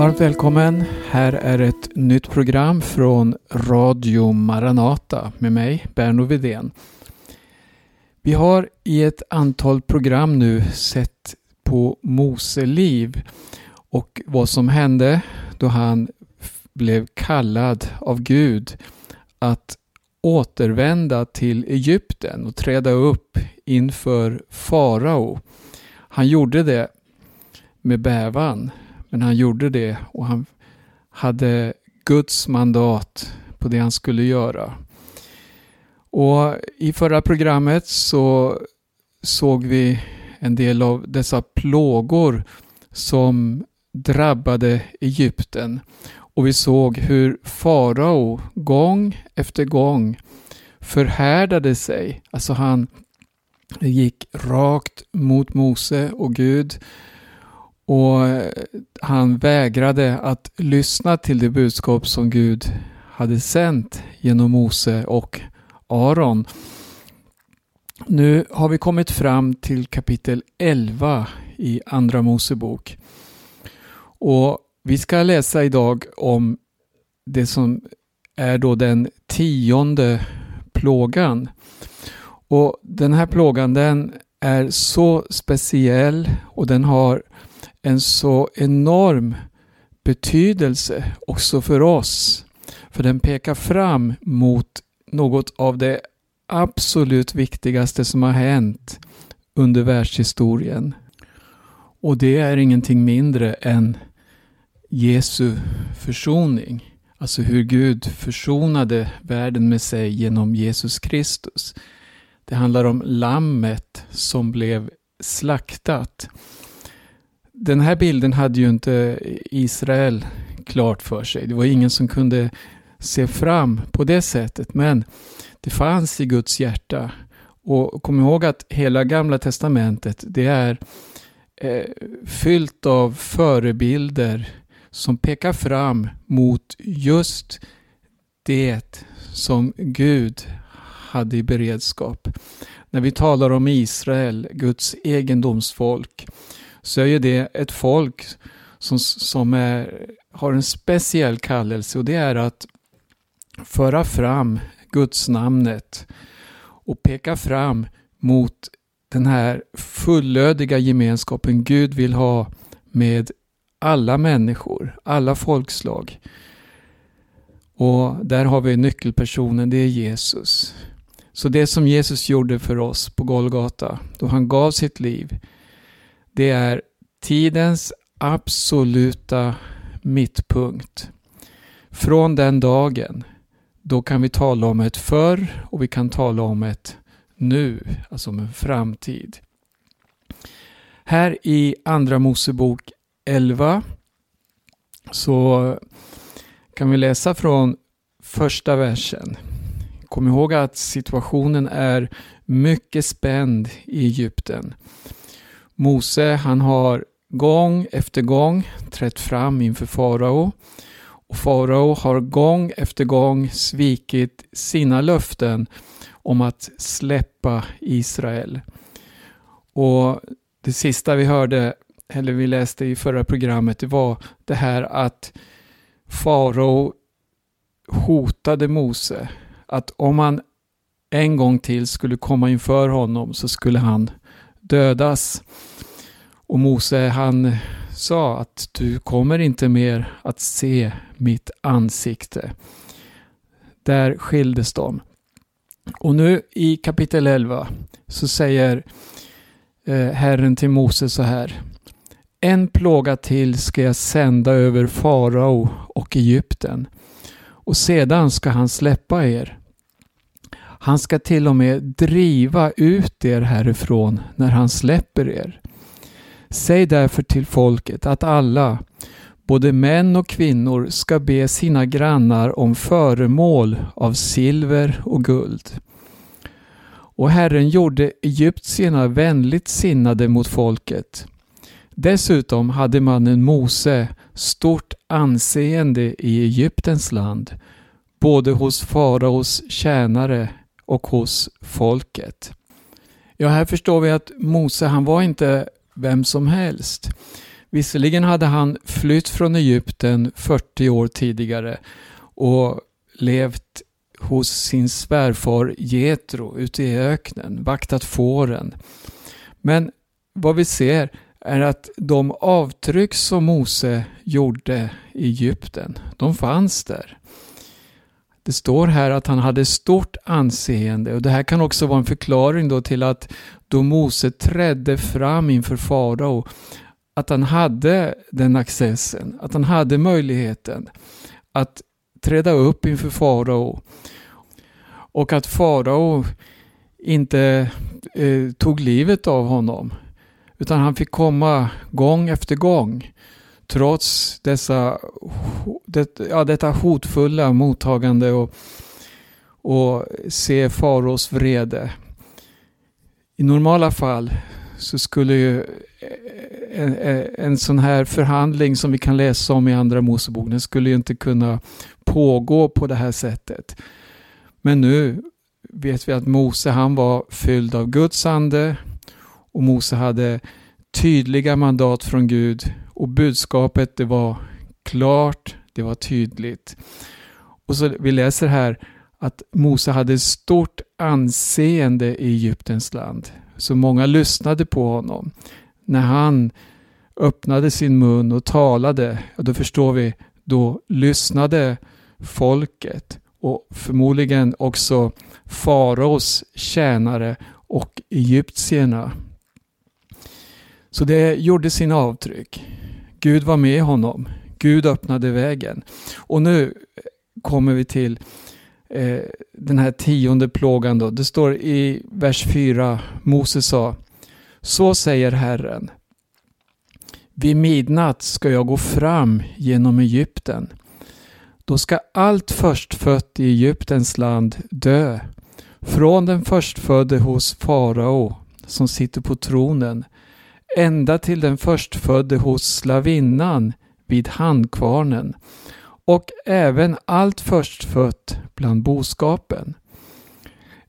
Varmt välkommen. Här är ett nytt program från Radio Maranata med mig, Berno Vidén. Vi har i ett antal program nu sett på Mose liv och vad som hände då han blev kallad av Gud att återvända till Egypten och träda upp inför farao. Han gjorde det med bävan, men han gjorde det och han hade Guds mandat på det han skulle göra. Och I förra programmet så såg vi en del av dessa plågor som drabbade Egypten. Och vi såg hur farao gång efter gång förhärdade sig. Alltså han gick rakt mot Mose och Gud. Och eh, han vägrade att lyssna till det budskap som Gud hade sänt genom Mose och Aron. Nu har vi kommit fram till kapitel 11 i Andra Mosebok. Och vi ska läsa idag om det som är då den tionde plågan. Och den här plågan den är så speciell och den har en så enorm betydelse också för oss. För den pekar fram mot något av det absolut viktigaste som har hänt under världshistorien. Och det är ingenting mindre än Jesu försoning. Alltså hur Gud försonade världen med sig genom Jesus Kristus. Det handlar om lammet som blev slaktat. Den här bilden hade ju inte Israel klart för sig. Det var ingen som kunde se fram på det sättet. Men det fanns i Guds hjärta. Och kom ihåg att hela gamla testamentet det är eh, fyllt av förebilder som pekar fram mot just det som Gud hade i beredskap. När vi talar om Israel, Guds egendomsfolk, så är ju det ett folk som, som är, har en speciell kallelse och det är att föra fram Guds namnet och peka fram mot den här fullödiga gemenskapen Gud vill ha med alla människor, alla folkslag. Och där har vi nyckelpersonen, det är Jesus. Så det som Jesus gjorde för oss på Golgata, då han gav sitt liv, det är tidens absoluta mittpunkt. Från den dagen, då kan vi tala om ett förr och vi kan tala om ett nu, alltså om en framtid. Här i Andra Mosebok 11 så kan vi läsa från första versen. Kom ihåg att situationen är mycket spänd i Egypten. Mose han har gång efter gång trätt fram inför farao och farao har gång efter gång svikit sina löften om att släppa Israel. Och det sista vi hörde eller vi läste i förra programmet, det var det här att farao hotade Mose att om han en gång till skulle komma inför honom så skulle han dödas. Och Mose han sa att du kommer inte mer att se mitt ansikte. Där skildes de. Och nu i kapitel 11 så säger eh, Herren till Mose så här. En plåga till ska jag sända över farao och Egypten och sedan ska han släppa er. Han ska till och med driva ut er härifrån när han släpper er. Säg därför till folket att alla, både män och kvinnor, ska be sina grannar om föremål av silver och guld. Och Herren gjorde egyptierna vänligt sinnade mot folket Dessutom hade mannen Mose stort anseende i Egyptens land, både hos faraos tjänare och hos folket. Ja, här förstår vi att Mose, han var inte vem som helst. Visserligen hade han flytt från Egypten 40 år tidigare och levt hos sin svärfar Getro ute i öknen, vaktat fåren. Men vad vi ser är att de avtryck som Mose gjorde i Egypten, de fanns där. Det står här att han hade stort anseende. Och det här kan också vara en förklaring då till att då Mose trädde fram inför farao att han hade den accessen, att han hade möjligheten att träda upp inför farao. Och att farao inte eh, tog livet av honom utan han fick komma gång efter gång trots dessa, det, ja, detta hotfulla mottagande och, och se faros vrede. I normala fall så skulle ju en, en, sån här förhandling som vi kan läsa om i Andra Mosebok, den skulle ju inte kunna pågå på det här sättet. Men nu vet vi att Mose han var fylld av Guds ande och Mose hade tydliga mandat från Gud och budskapet det var klart, det var tydligt. Och så Vi läser här att Mose hade stort anseende i Egyptens land. Så många lyssnade på honom. När han öppnade sin mun och talade, då förstår vi, då lyssnade folket och förmodligen också faraos tjänare och egyptierna. Så det gjorde sin avtryck. Gud var med honom. Gud öppnade vägen. Och nu kommer vi till eh, den här tionde plågan. Då. Det står i vers 4. Moses sa Så säger Herren. Vid midnatt ska jag gå fram genom Egypten. Då ska allt förstfött i Egyptens land dö. Från den förstfödde hos farao som sitter på tronen ända till den förstfödde hos slavinnan vid handkvarnen och även allt förstfött bland boskapen.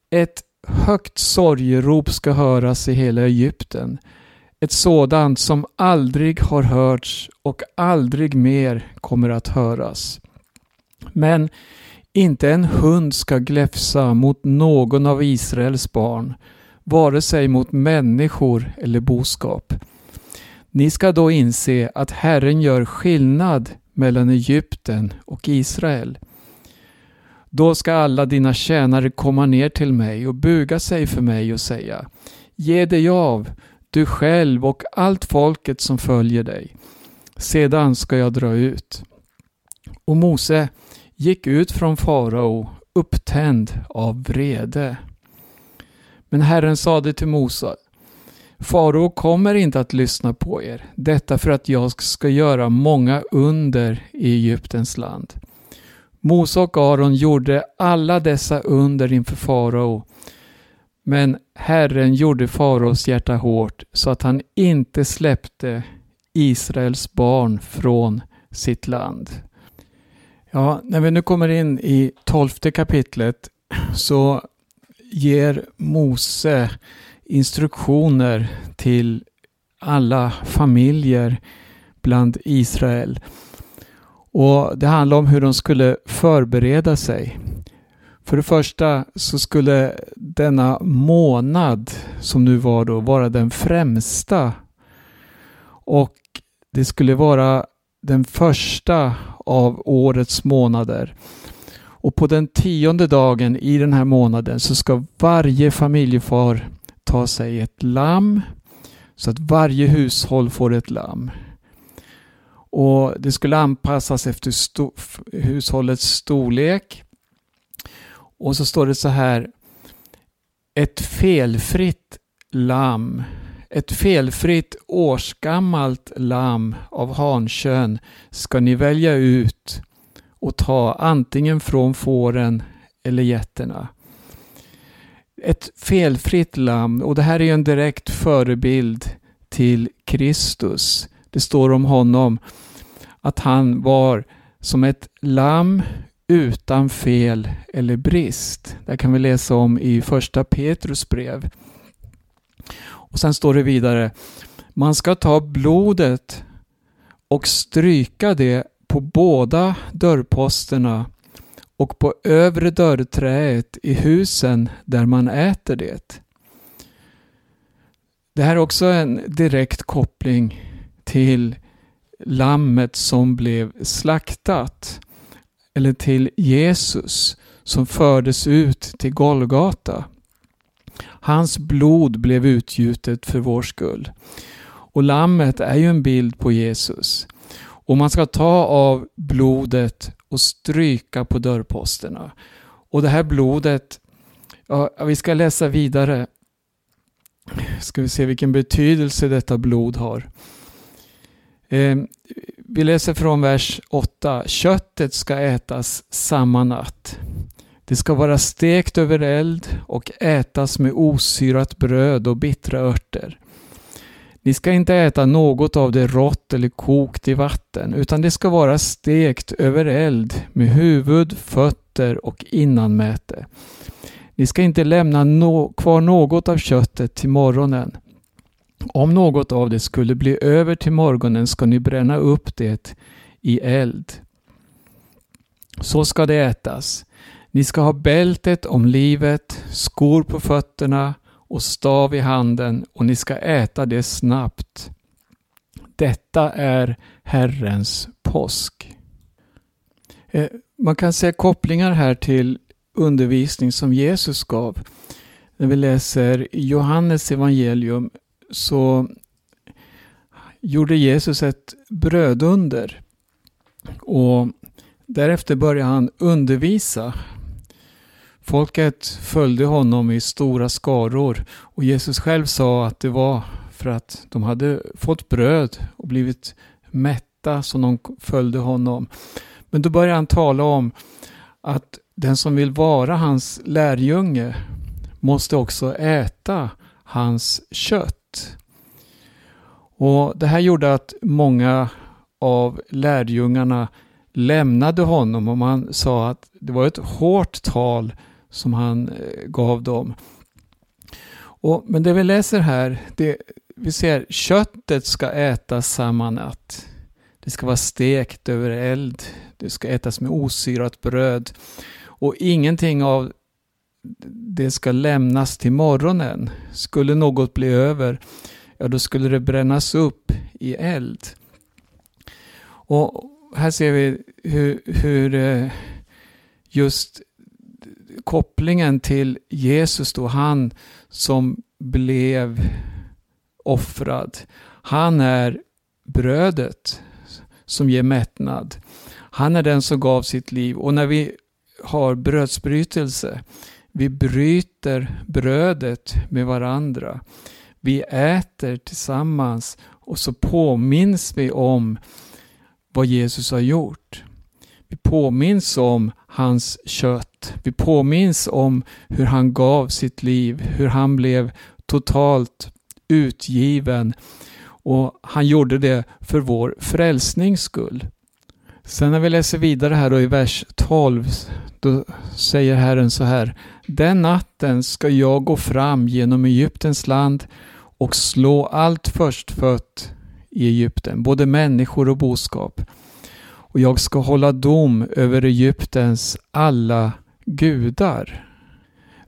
Ett högt sorgerop ska höras i hela Egypten, ett sådant som aldrig har hörts och aldrig mer kommer att höras. Men inte en hund ska gläfsa mot någon av Israels barn, vare sig mot människor eller boskap. Ni ska då inse att Herren gör skillnad mellan Egypten och Israel. Då ska alla dina tjänare komma ner till mig och buga sig för mig och säga Ge dig av, du själv och allt folket som följer dig. Sedan ska jag dra ut. Och Mose gick ut från farao upptänd av vrede. Men Herren sade till Mose Farao kommer inte att lyssna på er, detta för att jag ska göra många under i Egyptens land. Mose och Aron gjorde alla dessa under inför farao, men Herren gjorde faraos hjärta hårt så att han inte släppte Israels barn från sitt land. Ja, när vi nu kommer in i tolfte kapitlet så ger Mose instruktioner till alla familjer bland Israel. Och Det handlar om hur de skulle förbereda sig. För det första så skulle denna månad som nu var då vara den främsta. Och det skulle vara den första av årets månader. Och på den tionde dagen i den här månaden så ska varje familjefar ta sig ett lamm så att varje hushåll får ett lamm. Och Det skulle anpassas efter sto hushållets storlek. Och så står det så här. Ett felfritt lamm. Ett felfritt årsgammalt lamm av hankön ska ni välja ut och ta antingen från fåren eller getterna ett felfritt lamm och det här är en direkt förebild till Kristus. Det står om honom att han var som ett lamm utan fel eller brist. Det kan vi läsa om i första Petrus brev. Och Sen står det vidare, man ska ta blodet och stryka det på båda dörrposterna och på övre dörrträet i husen där man äter det. Det här är också en direkt koppling till lammet som blev slaktat. Eller till Jesus som fördes ut till Golgata. Hans blod blev utgjutet för vår skull. Och lammet är ju en bild på Jesus. Och man ska ta av blodet och stryka på dörrposterna. Och det här blodet, ja, vi ska läsa vidare. Ska vi se vilken betydelse detta blod har. Eh, vi läser från vers 8. Köttet ska ätas samma natt. Det ska vara stekt över eld och ätas med osyrat bröd och bittra örter. Ni ska inte äta något av det rått eller kokt i vatten, utan det ska vara stekt över eld med huvud, fötter och innanmäte. Ni ska inte lämna no kvar något av köttet till morgonen. Om något av det skulle bli över till morgonen ska ni bränna upp det i eld. Så ska det ätas. Ni ska ha bältet om livet, skor på fötterna och stav i handen och ni ska äta det snabbt. Detta är Herrens påsk. Eh, man kan se kopplingar här till undervisning som Jesus gav. När vi läser Johannes evangelium så gjorde Jesus ett brödunder. Och därefter började han undervisa. Folket följde honom i stora skaror och Jesus själv sa att det var för att de hade fått bröd och blivit mätta som de följde honom. Men då började han tala om att den som vill vara hans lärjunge måste också äta hans kött. Och Det här gjorde att många av lärjungarna lämnade honom och man sa att det var ett hårt tal som han eh, gav dem. Och, men det vi läser här, det, vi ser köttet ska ätas samma natt. Det ska vara stekt över eld. Det ska ätas med osyrat bröd. Och ingenting av det ska lämnas till morgonen. Skulle något bli över, ja då skulle det brännas upp i eld. Och här ser vi hur, hur just kopplingen till Jesus då, han som blev offrad. Han är brödet som ger mättnad. Han är den som gav sitt liv och när vi har brödsbrytelse, vi bryter brödet med varandra. Vi äter tillsammans och så påminns vi om vad Jesus har gjort. Vi påminns om hans kött. Vi påminns om hur han gav sitt liv, hur han blev totalt utgiven och han gjorde det för vår frälsnings skull. Sen när vi läser vidare här då i vers 12, då säger Herren så här. Den natten ska jag gå fram genom Egyptens land och slå allt förstfött i Egypten, både människor och boskap. Och jag ska hålla dom över Egyptens alla gudar.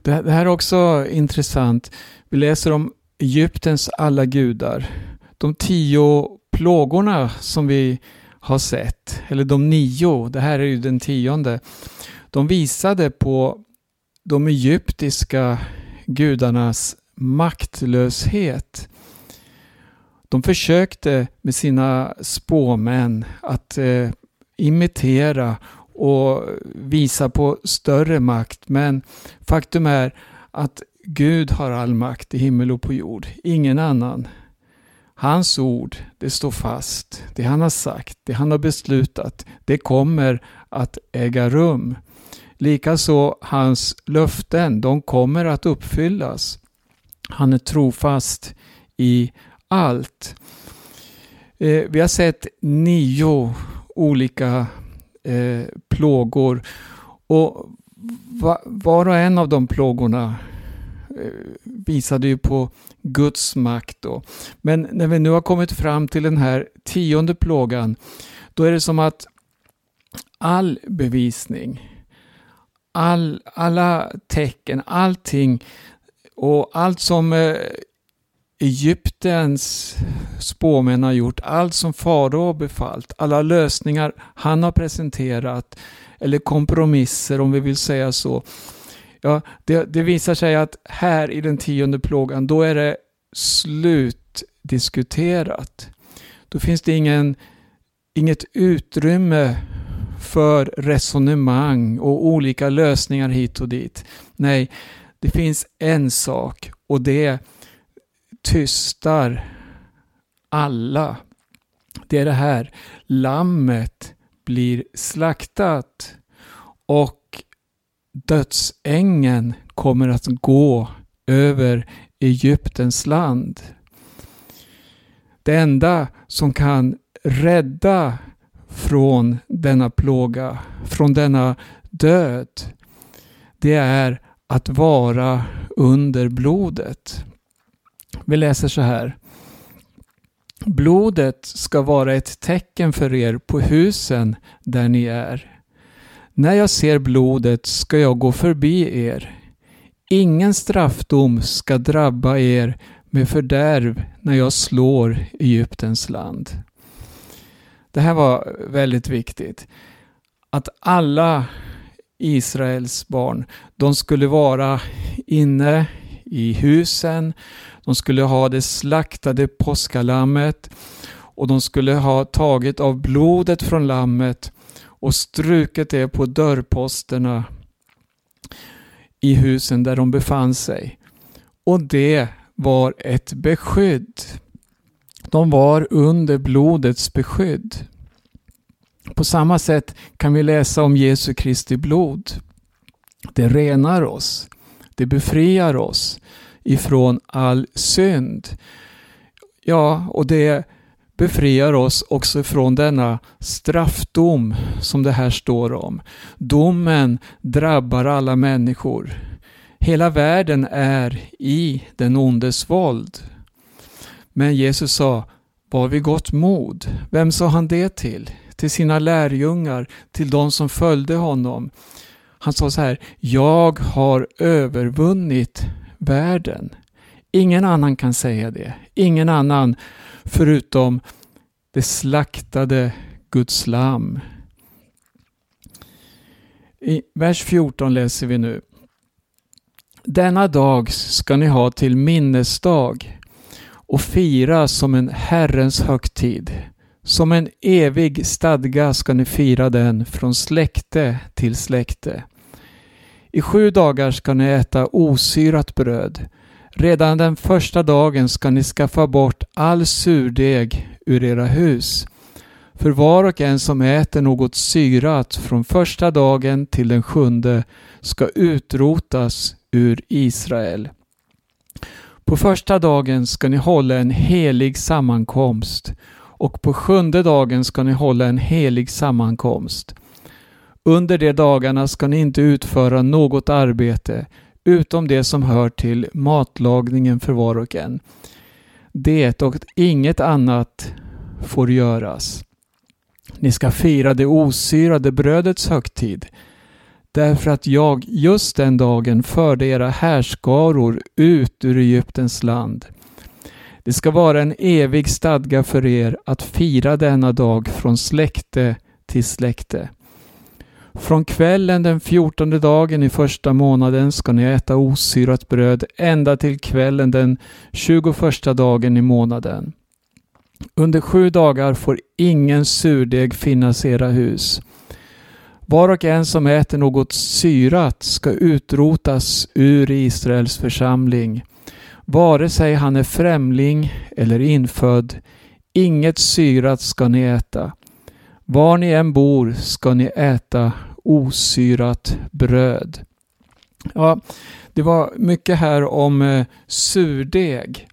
Det här är också intressant. Vi läser om Egyptens alla gudar. De tio plågorna som vi har sett, eller de nio, det här är ju den tionde, de visade på de egyptiska gudarnas maktlöshet. De försökte med sina spåmän att eh, imitera och visa på större makt. Men faktum är att Gud har all makt i himmel och på jord, ingen annan. Hans ord, det står fast. Det han har sagt, det han har beslutat, det kommer att äga rum. Likaså hans löften, de kommer att uppfyllas. Han är trofast i allt. Eh, vi har sett nio olika eh, plågor och va, var och en av de plågorna eh, visade ju på Guds makt då. Men när vi nu har kommit fram till den här tionde plågan, då är det som att all bevisning, all, alla tecken, allting och allt som eh, Egyptens spåmän har gjort, allt som farao har befallt, alla lösningar han har presenterat, eller kompromisser om vi vill säga så. Ja, det, det visar sig att här i den tionde plågan, då är det slutdiskuterat. Då finns det ingen, inget utrymme för resonemang och olika lösningar hit och dit. Nej, det finns en sak och det tystar alla. Det är det här, lammet blir slaktat och dödsängen kommer att gå över Egyptens land. Det enda som kan rädda från denna plåga, från denna död, det är att vara under blodet. Vi läser så här. Blodet ska vara ett tecken för er på husen där ni är. När jag ser blodet ska jag gå förbi er. Ingen straffdom ska drabba er med fördärv när jag slår Egyptens land. Det här var väldigt viktigt. Att alla Israels barn, de skulle vara inne i husen, de skulle ha det slaktade påskalammet och de skulle ha tagit av blodet från lammet och strukit det på dörrposterna i husen där de befann sig. Och det var ett beskydd. De var under blodets beskydd. På samma sätt kan vi läsa om Jesu Kristi blod. Det renar oss. Det befriar oss ifrån all synd. Ja, och det befriar oss också från denna straffdom som det här står om. Domen drabbar alla människor. Hela världen är i den ondes våld. Men Jesus sa, var vi gott mod. Vem sa han det till? Till sina lärjungar, till de som följde honom. Han sa så här, jag har övervunnit världen. Ingen annan kan säga det. Ingen annan förutom det slaktade Guds lam. I vers 14 läser vi nu. Denna dag ska ni ha till minnesdag och fira som en Herrens högtid. Som en evig stadga ska ni fira den från släkte till släkte. I sju dagar ska ni äta osyrat bröd. Redan den första dagen ska ni skaffa bort all surdeg ur era hus. För var och en som äter något syrat från första dagen till den sjunde ska utrotas ur Israel. På första dagen ska ni hålla en helig sammankomst och på sjunde dagen ska ni hålla en helig sammankomst. Under de dagarna ska ni inte utföra något arbete utom det som hör till matlagningen för var och en. Det och inget annat får göras. Ni ska fira det osyrade brödets högtid därför att jag just den dagen förde era härskaror ut ur Egyptens land. Det ska vara en evig stadga för er att fira denna dag från släkte till släkte. Från kvällen den fjortonde dagen i första månaden ska ni äta osyrat bröd ända till kvällen den tjugoförsta dagen i månaden. Under sju dagar får ingen surdeg finnas i era hus. Var och en som äter något syrat ska utrotas ur Israels församling. Vare sig han är främling eller infödd, inget syrat ska ni äta. Var ni än bor ska ni äta osyrat bröd. Ja, det var mycket här om eh, surdeg.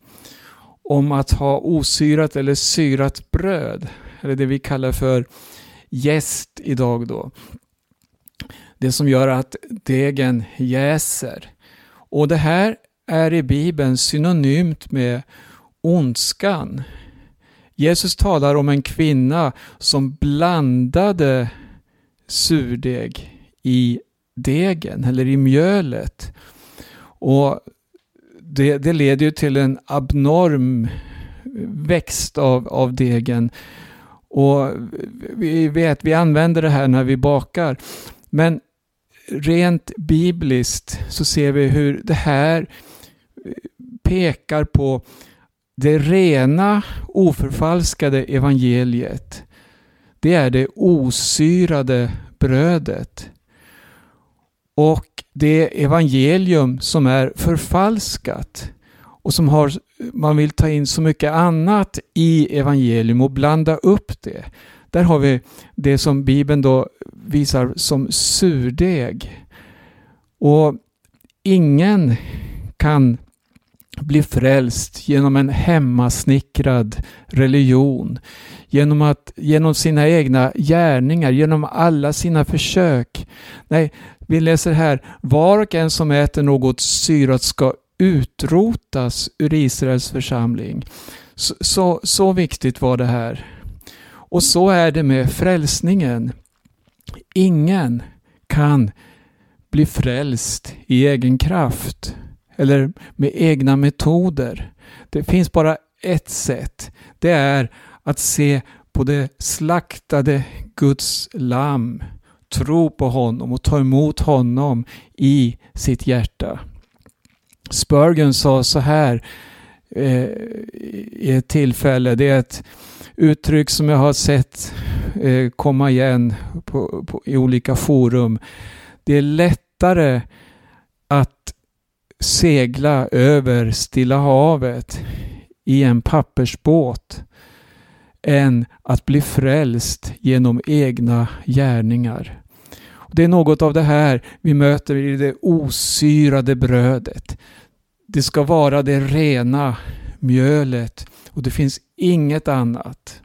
Om att ha osyrat eller syrat bröd. Eller det vi kallar för jäst idag då. Det som gör att degen jäser. Och det här är i Bibeln synonymt med ondskan. Jesus talar om en kvinna som blandade surdeg i degen eller i mjölet. Och det, det leder ju till en abnorm växt av, av degen. Och vi vet, vi använder det här när vi bakar. Men rent bibliskt så ser vi hur det här pekar på det rena, oförfalskade evangeliet. Det är det osyrade brödet. Och det evangelium som är förfalskat och som har, man vill ta in så mycket annat i evangelium och blanda upp det. Där har vi det som Bibeln då visar som surdeg. Och ingen kan bli frälst genom en hemmasnickrad religion. Genom, att, genom sina egna gärningar, genom alla sina försök. Nej, vi läser här, var och en som äter något syrat ska utrotas ur Israels församling. Så, så, så viktigt var det här. Och så är det med frälsningen. Ingen kan bli frälst i egen kraft eller med egna metoder. Det finns bara ett sätt. Det är att se på det slaktade Guds lamm, tro på honom och ta emot honom i sitt hjärta. Spurgeon sa så här eh, i ett tillfälle, det är ett uttryck som jag har sett eh, komma igen på, på, i olika forum. Det är lättare att segla över Stilla havet i en pappersbåt än att bli frälst genom egna gärningar. Det är något av det här vi möter i det osyrade brödet. Det ska vara det rena mjölet och det finns inget annat.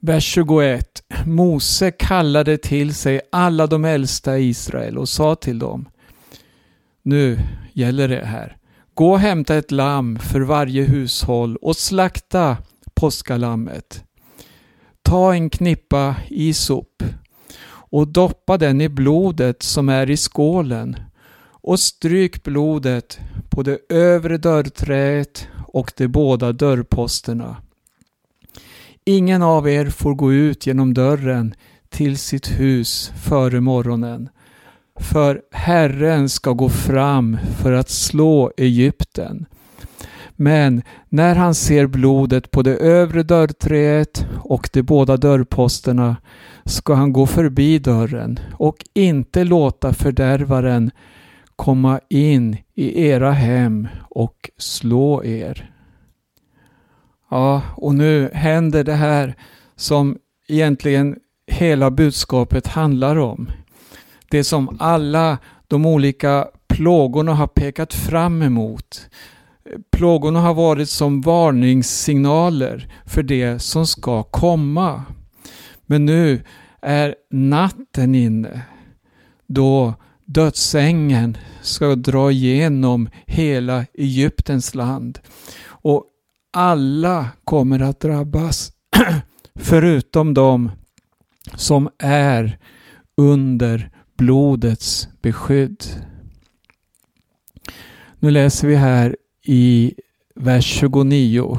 Vers 21. Mose kallade till sig alla de äldsta i Israel och sa till dem nu gäller det här. Gå och hämta ett lamm för varje hushåll och slakta påskalammet. Ta en knippa isop och doppa den i blodet som är i skålen och stryk blodet på det övre dörrträet och de båda dörrposterna. Ingen av er får gå ut genom dörren till sitt hus före morgonen, för Herren ska gå fram för att slå Egypten. Men när han ser blodet på det övre dörrträet och de båda dörrposterna ska han gå förbi dörren och inte låta fördärvaren komma in i era hem och slå er. Ja, och nu händer det här som egentligen hela budskapet handlar om. Det som alla de olika plågorna har pekat fram emot. Plågorna har varit som varningssignaler för det som ska komma. Men nu är natten inne då dödsängen ska dra igenom hela Egyptens land. Och alla kommer att drabbas förutom de som är under blodets beskydd. Nu läser vi här i vers 29.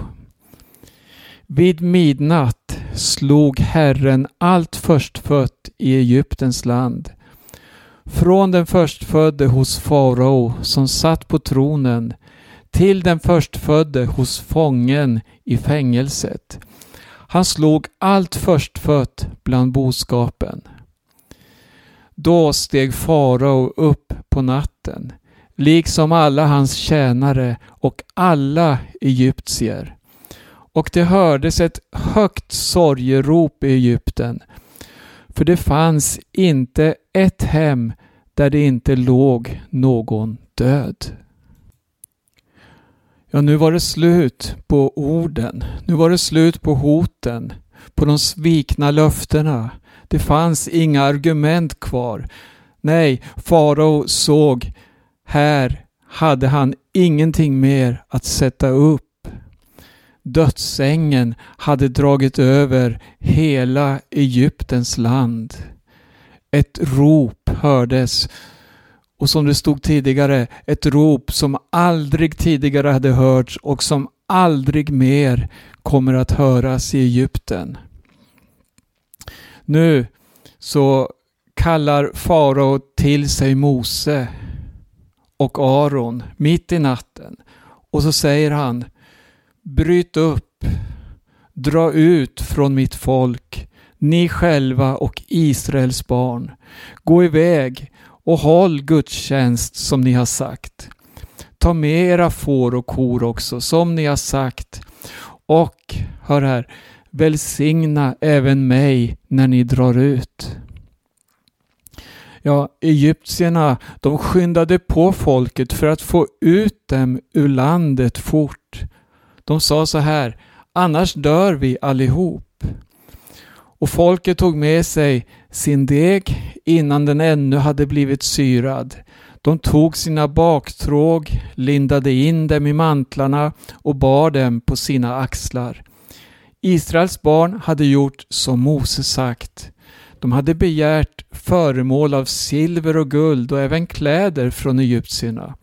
Vid midnatt slog Herren allt förstfött i Egyptens land från den förstfödde hos farao som satt på tronen till den förstfödde hos fången i fängelset. Han slog allt förstfött bland boskapen. Då steg farao upp på natten, liksom alla hans tjänare och alla egyptier. Och det hördes ett högt sorgerop i Egypten för det fanns inte ett hem där det inte låg någon död. Ja, nu var det slut på orden. Nu var det slut på hoten, på de svikna löftena. Det fanns inga argument kvar. Nej, farao såg här hade han ingenting mer att sätta upp. Dödsängen hade dragit över hela Egyptens land. Ett rop hördes och som det stod tidigare, ett rop som aldrig tidigare hade hörts och som aldrig mer kommer att höras i Egypten. Nu så kallar farao till sig Mose och Aron mitt i natten och så säger han Bryt upp, dra ut från mitt folk, ni själva och Israels barn. Gå iväg och håll gudstjänst som ni har sagt. Ta med era får och kor också som ni har sagt. Och, hör här, välsigna även mig när ni drar ut. Ja, egyptierna, de skyndade på folket för att få ut dem ur landet fort. De sa så här, annars dör vi allihop. Och folket tog med sig sin deg innan den ännu hade blivit syrad. De tog sina baktråg, lindade in dem i mantlarna och bar dem på sina axlar. Israels barn hade gjort som Mose sagt. De hade begärt föremål av silver och guld och även kläder från egyptierna.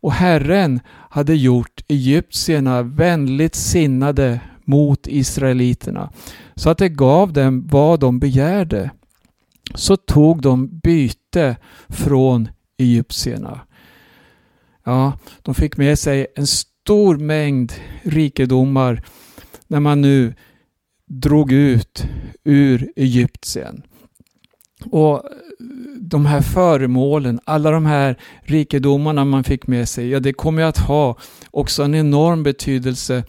Och Herren hade gjort egyptierna vänligt sinnade mot israeliterna så att det gav dem vad de begärde. Så tog de byte från egyptierna. Ja, de fick med sig en stor mängd rikedomar när man nu drog ut ur Egypten. Och de här föremålen, alla de här rikedomarna man fick med sig, ja det kommer att ha också en enorm betydelse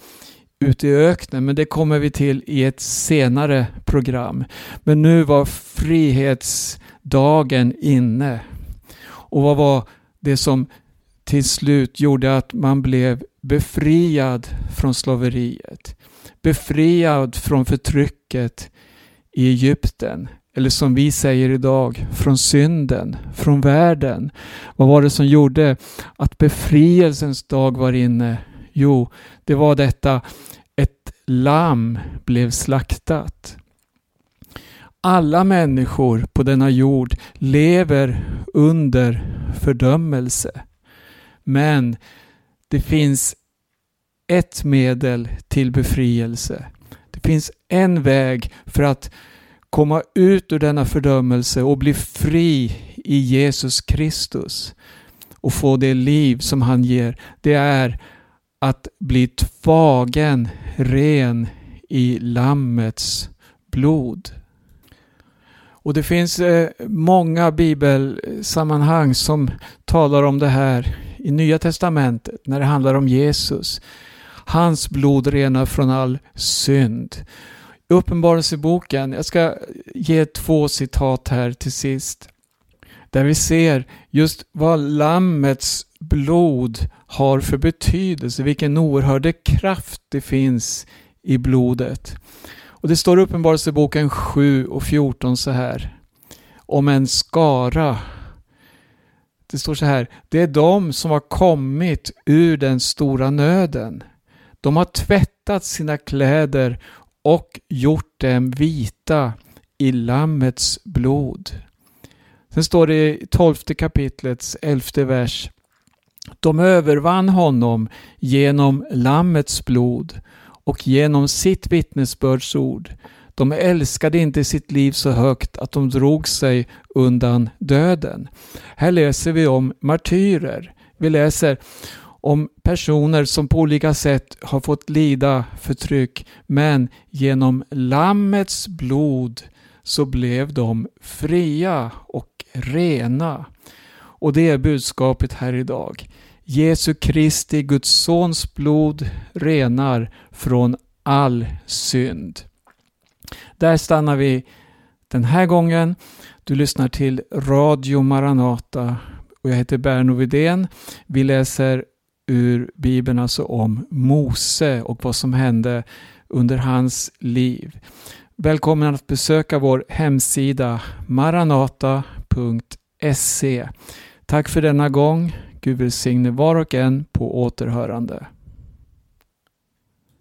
ute i öknen, men det kommer vi till i ett senare program. Men nu var frihetsdagen inne. Och vad var det som till slut gjorde att man blev befriad från slaveriet? Befriad från förtrycket i Egypten. Eller som vi säger idag, från synden, från världen. Vad var det som gjorde att befrielsens dag var inne? Jo, det var detta, ett lamm blev slaktat. Alla människor på denna jord lever under fördömelse. Men det finns ett medel till befrielse. Det finns en väg för att komma ut ur denna fördömelse och bli fri i Jesus Kristus och få det liv som han ger. Det är att bli tvagen ren i Lammets blod. Och det finns eh, många bibelsammanhang som talar om det här i Nya Testamentet när det handlar om Jesus. Hans blod renar från all synd. I Uppenbarelseboken, jag ska ge två citat här till sist. Där vi ser just vad Lammets blod har för betydelse, vilken oerhörd kraft det finns i blodet. Och Det står i Uppenbarelseboken 7 och 14 så här. Om en skara. Det står så här. Det är de som har kommit ur den stora nöden. De har tvättat sina kläder och gjort dem vita i Lammets blod. Sen står det i tolfte kapitlets elfte vers. De övervann honom genom Lammets blod och genom sitt vittnesbördsord. De älskade inte sitt liv så högt att de drog sig undan döden. Här läser vi om martyrer. Vi läser om personer som på olika sätt har fått lida förtryck men genom Lammets blod så blev de fria och rena. Och det är budskapet här idag. Jesu Kristi, Guds sons blod renar från all synd. Där stannar vi den här gången. Du lyssnar till Radio Maranata och jag heter Berno Vidén. Vi läser ur Bibeln alltså om Mose och vad som hände under hans liv. Välkommen att besöka vår hemsida maranata.se. Tack för denna gång. Gud välsigne var och en på återhörande.